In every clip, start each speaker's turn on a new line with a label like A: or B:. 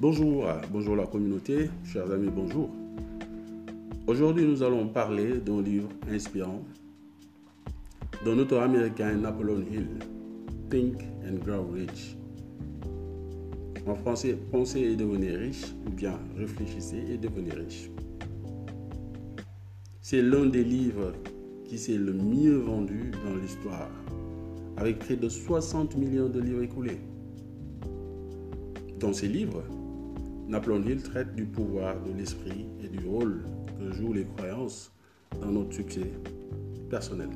A: Bonjour, bonjour la communauté, chers amis, bonjour. Aujourd'hui, nous allons parler d'un livre inspirant d'un auteur américain, Napoleon Hill, Think and Grow Rich. En français, Pensez et devenez riche ou bien Réfléchissez et devenez riche. C'est l'un des livres qui s'est le mieux vendu dans l'histoire, avec près de 60 millions de livres écoulés. Dans ses livres, Napoleon Hill traite du pouvoir de l'esprit et du rôle que jouent les croyances dans notre succès personnel.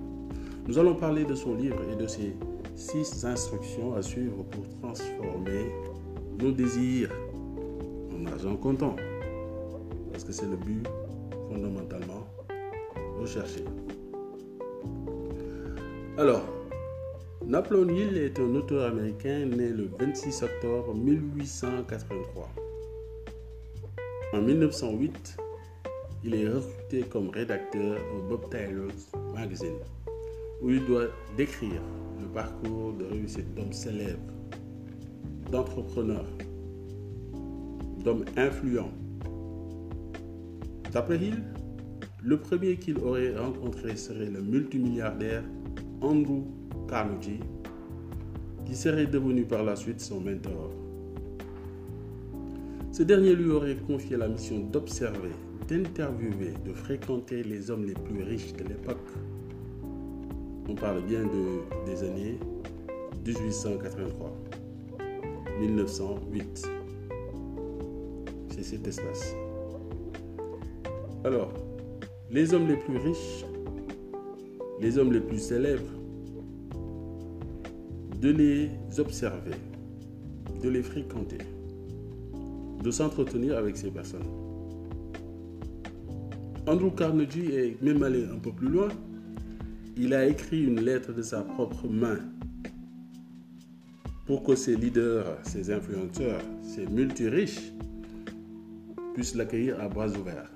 A: Nous allons parler de son livre et de ses six instructions à suivre pour transformer nos désirs en argent comptant. Parce que c'est le but fondamentalement recherché. Alors, Napoleon Hill est un auteur américain né le 26 octobre 1883. En 1908, il est recruté comme rédacteur au Bob Tyler's Magazine, où il doit décrire le parcours de réussite d'hommes célèbres, d'entrepreneurs, d'hommes influents. D'après Hill, le premier qu'il aurait rencontré serait le multimilliardaire Andrew Carnegie, qui serait devenu par la suite son mentor. Ce dernier lui aurait confié la mission d'observer, d'interviewer, de fréquenter les hommes les plus riches de l'époque. On parle bien de, des années 1883, 1908. C'est cet espace. Alors, les hommes les plus riches, les hommes les plus célèbres, de les observer, de les fréquenter, de s'entretenir avec ces personnes. Andrew Carnegie est même allé un peu plus loin. Il a écrit une lettre de sa propre main pour que ses leaders, ses influenceurs, ses multiriches puissent l'accueillir à bras ouverts.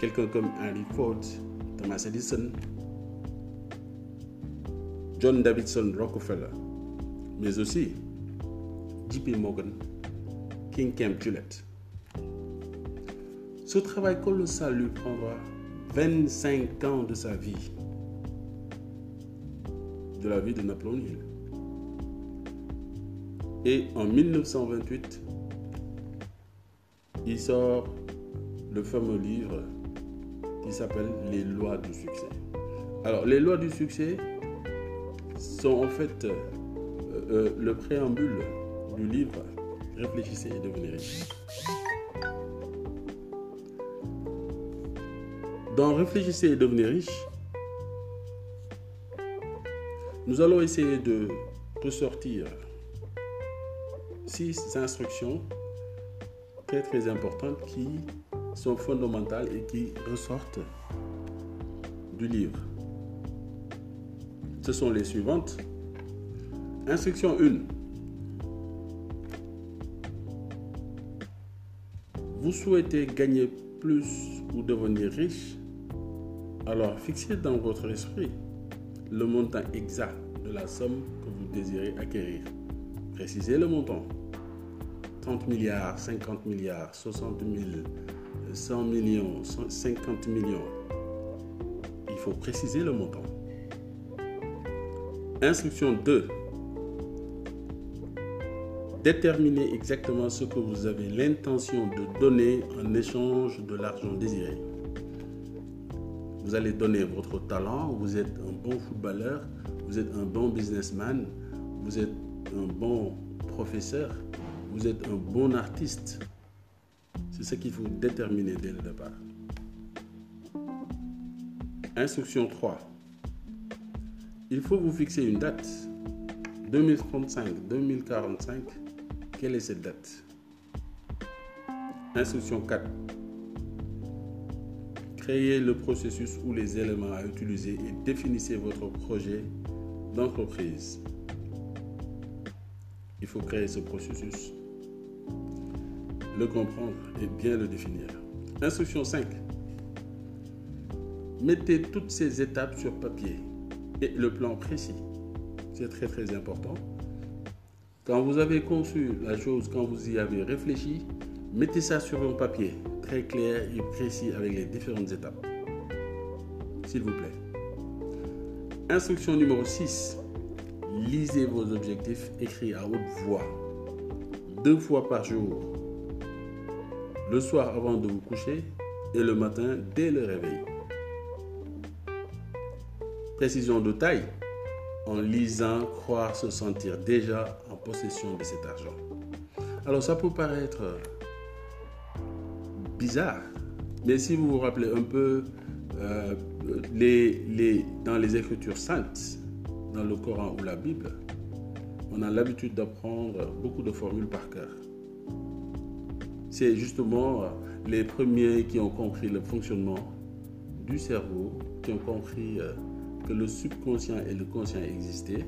A: Quelqu'un comme Henry Ford, Thomas Edison, John Davidson Rockefeller, mais aussi JP Morgan, Gillette. Ce travail colossal lui prendra 25 ans de sa vie, de la vie de Napoléon Hill. Et en 1928, il sort le fameux livre qui s'appelle Les lois du succès. Alors, les lois du succès sont en fait euh, euh, le préambule du livre Réfléchissez et devenez riche. Dans Réfléchissez et devenez riche, nous allons essayer de ressortir six instructions très très importantes qui sont fondamentales et qui ressortent du livre. Ce sont les suivantes. Instruction 1. Vous souhaitez gagner plus ou devenir riche Alors fixez dans votre esprit le montant exact de la somme que vous désirez acquérir. Précisez le montant. 30 milliards, 50 milliards, 60 000, 100 millions, 50 millions. Il faut préciser le montant. Instruction 2. Déterminez exactement ce que vous avez l'intention de donner en échange de l'argent désiré. Vous allez donner votre talent, vous êtes un bon footballeur, vous êtes un bon businessman, vous êtes un bon professeur, vous êtes un bon artiste. C'est ce qu'il faut déterminer dès le départ. Instruction 3. Il faut vous fixer une date. 2035, 2045. Quelle est cette date? Instruction 4. Créez le processus ou les éléments à utiliser et définissez votre projet d'entreprise. Il faut créer ce processus, le comprendre et bien le définir. Instruction 5. Mettez toutes ces étapes sur papier et le plan précis. C'est très très important. Quand vous avez conçu la chose, quand vous y avez réfléchi, mettez ça sur un papier très clair et précis avec les différentes étapes. S'il vous plaît. Instruction numéro 6. Lisez vos objectifs écrits à haute voix. Deux fois par jour. Le soir avant de vous coucher et le matin dès le réveil. Précision de taille. En lisant, croire se sentir déjà en possession de cet argent. Alors ça peut paraître bizarre, mais si vous vous rappelez un peu euh, dans les Écritures saintes, dans le Coran ou la Bible, on a l'habitude d'apprendre beaucoup de formules par cœur. C'est justement les premiers qui ont compris le fonctionnement du cerveau, qui ont compris euh, que le subconscient et le conscient existaient,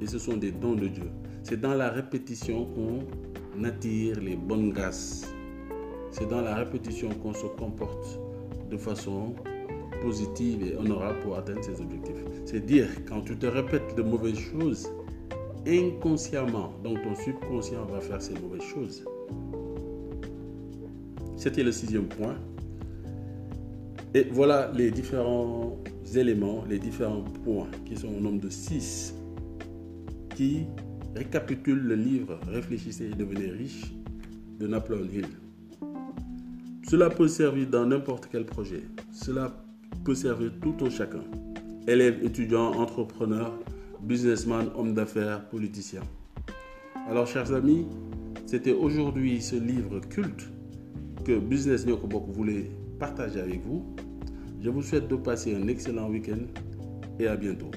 A: et ce sont des dons de Dieu. C'est dans la répétition qu'on attire les bonnes grâces. C'est dans la répétition qu'on se comporte de façon positive et honorable pour atteindre ses objectifs. C'est dire, quand tu te répètes de mauvaises choses, inconsciemment, donc ton subconscient va faire ces mauvaises choses. C'était le sixième point. Et voilà les différents éléments, les différents points qui sont au nombre de six, qui récapitulent le livre Réfléchissez et devenez riche de Napoleon Hill. Cela peut servir dans n'importe quel projet. Cela peut servir tout un chacun. Élèves, étudiants, entrepreneurs, businessman, homme d'affaires, politicien. Alors, chers amis, c'était aujourd'hui ce livre culte que Business Nyokobok voulait partager avec vous. Je vous souhaite de passer un excellent week-end et à bientôt.